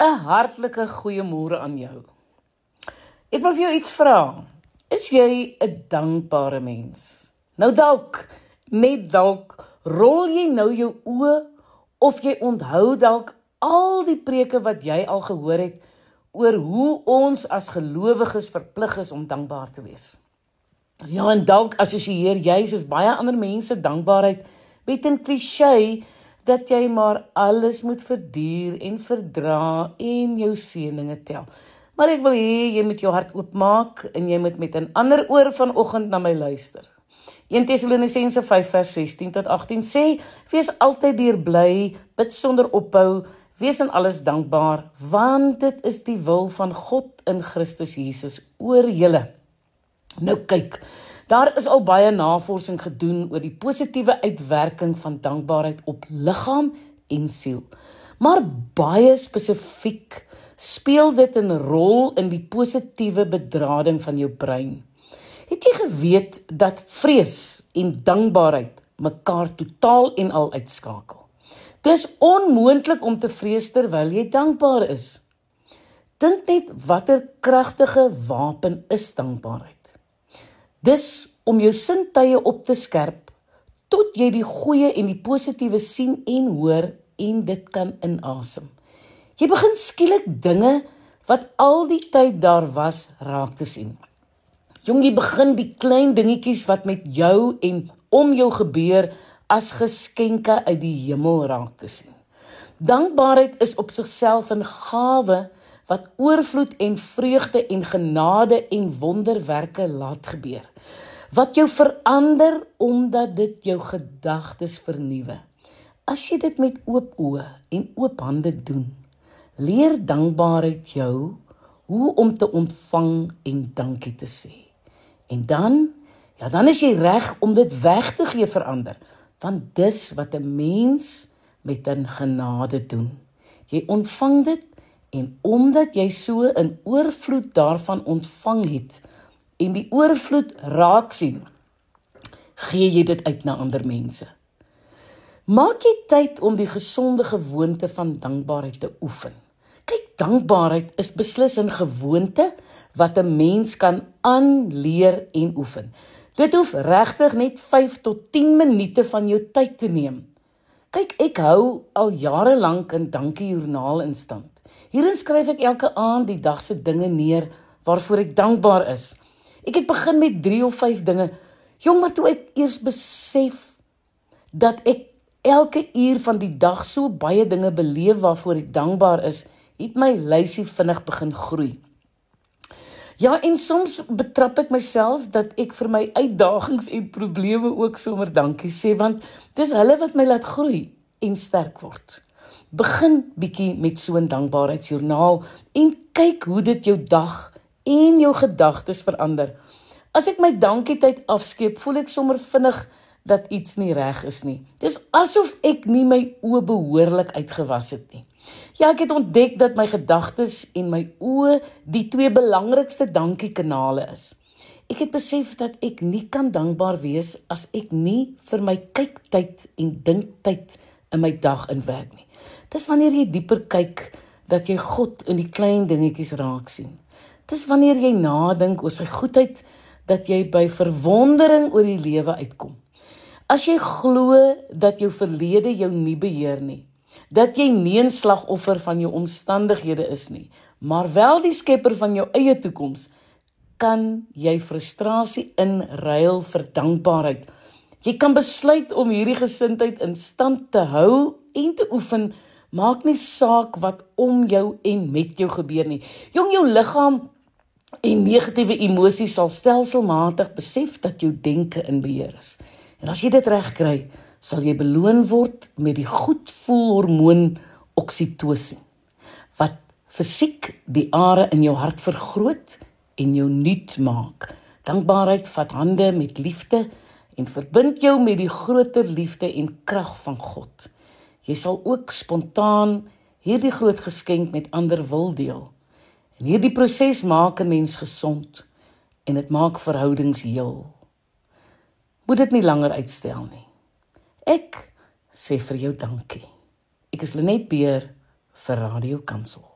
'n Hartlike goeiemôre aan jou. Ek wil vir jou iets vra. Is jy 'n dankbare mens? Nou dalk, net dalk, rol jy nou jou oë of jy onthou dalk al die preke wat jy al gehoor het oor hoe ons as gelowiges verplig is om dankbaar te wees. Ja, en dalk assosieer jy soos baie ander mense dankbaarheid met 'n kliseë dat jy maar alles moet verduur en verdra en jou seëninge tel. Maar ek wil hê jy moet jou hart oopmaak en jy moet met 'n ander oor vanoggend na my luister. 1 Tessalonisense 5 vers 16 tot 18 sê: "Wees altyd deur bly, bid sonder ophou, wees in alles dankbaar, want dit is die wil van God in Christus Jesus oor julle." Nou kyk, Daar is al baie navorsing gedoen oor die positiewe uitwerking van dankbaarheid op liggaam en siel. Maar baie spesifiek speel dit 'n rol in die positiewe bedrading van jou brein. Het jy geweet dat vrees en dankbaarheid mekaar totaal en al uitskakel? Dis onmoontlik om te vrees terwyl jy dankbaar is. Dink net watter kragtige wapen is dankbaarheid. Dis om jou sintuie op te skerp tot jy die goeie en die positiewe sien en hoor en dit kan inasem. Jy begin skielik dinge wat al die tyd daar was raak te sien. Jong, jy begin die klein dingetjies wat met jou en om jou gebeur as geskenke uit die hemel raak te sien. Dankbaarheid is op sigself 'n gawe wat oorvloed en vreugde en genade en wonderwerke laat gebeur. Wat jou verander omdat dit jou gedagtes vernuwe. As jy dit met oop oë en oop hande doen, leer dankbaarheid jou hoe om te ontvang en dankie te sê. En dan, ja, dan is jy reg om dit weg te gee vir ander, want dis wat 'n mens met 'n genade doen. Jy ontvang dit En omdat jy so 'n oorvloed daarvan ontvang het en die oorvloed raak sien, gee jy dit uit na ander mense. Maak jy tyd om die gesonde gewoonte van dankbaarheid te oefen. Kyk, dankbaarheid is beslis 'n gewoonte wat 'n mens kan aanleer en oefen. Dit hoef regtig net 5 tot 10 minute van jou tyd te neem. Kyk, ek hou al jare lank 'n dankiejoernaal in stand. Hierin skryf ek elke aand die dag se dinge neer waarvoor ek dankbaar is. Ek het begin met 3 of 5 dinge. Jong, maar toe ek eers besef dat ek elke uur van die dag so baie dinge beleef waarvoor ek dankbaar is, het my lysie vinnig begin groei. Ja, en soms betrap ek myself dat ek vir my uitdagings en probleme ook sommer dankie sê want dis hulle wat my laat groei en sterk word. Begin bietjie met so 'n dankbaarheidsjoernaal en kyk hoe dit jou dag en jou gedagtes verander. As ek my dankietyd afskeep, voel ek sommer vinnig dat iets nie reg is nie. Dis asof ek nie my oë behoorlik uitgewas het nie. Ja, ek het ontdek dat my gedagtes en my oë die twee belangrikste dankiekanale is. Ek het besef dat ek nie kan dankbaar wees as ek nie vir my kyktyd en dinktyd in my dag inwerk nie. Dis wanneer jy dieper kyk dat jy God in die klein dingetjies raak sien. Dis wanneer jy nadink oor sy goedheid dat jy by verwondering oor die lewe uitkom. As jy glo dat jou verlede jou nie beheer nie, dat jy nie 'n slagoffer van jou omstandighede is nie, maar wel die skepper van jou eie toekoms, kan jy frustrasie inruil vir dankbaarheid. Jy kan besluit om hierdie gesindheid in stand te hou en te oefen Maak nie saak wat om jou en met jou gebeur nie. Jong jou liggaam en negatiewe emosies sal stelselmatig besef dat jou denke in beheer is. En as jy dit reg kry, sal jy beloon word met die goedvoelhormoon oksitosin wat fisiek die are in jou hart vergroot en jou nuut maak. Dankbaarheid vat hande met liefde en verbind jou met die groter liefde en krag van God. Jy sal ook spontaan hierdie groot geskenk met ander wil deel. En hierdie proses maak 'n mens gesond en dit maak verhoudings heel. Moet dit nie langer uitstel nie. Ek sê vir jou dankie. Ek is Lenet Beer vir Radio Kansel.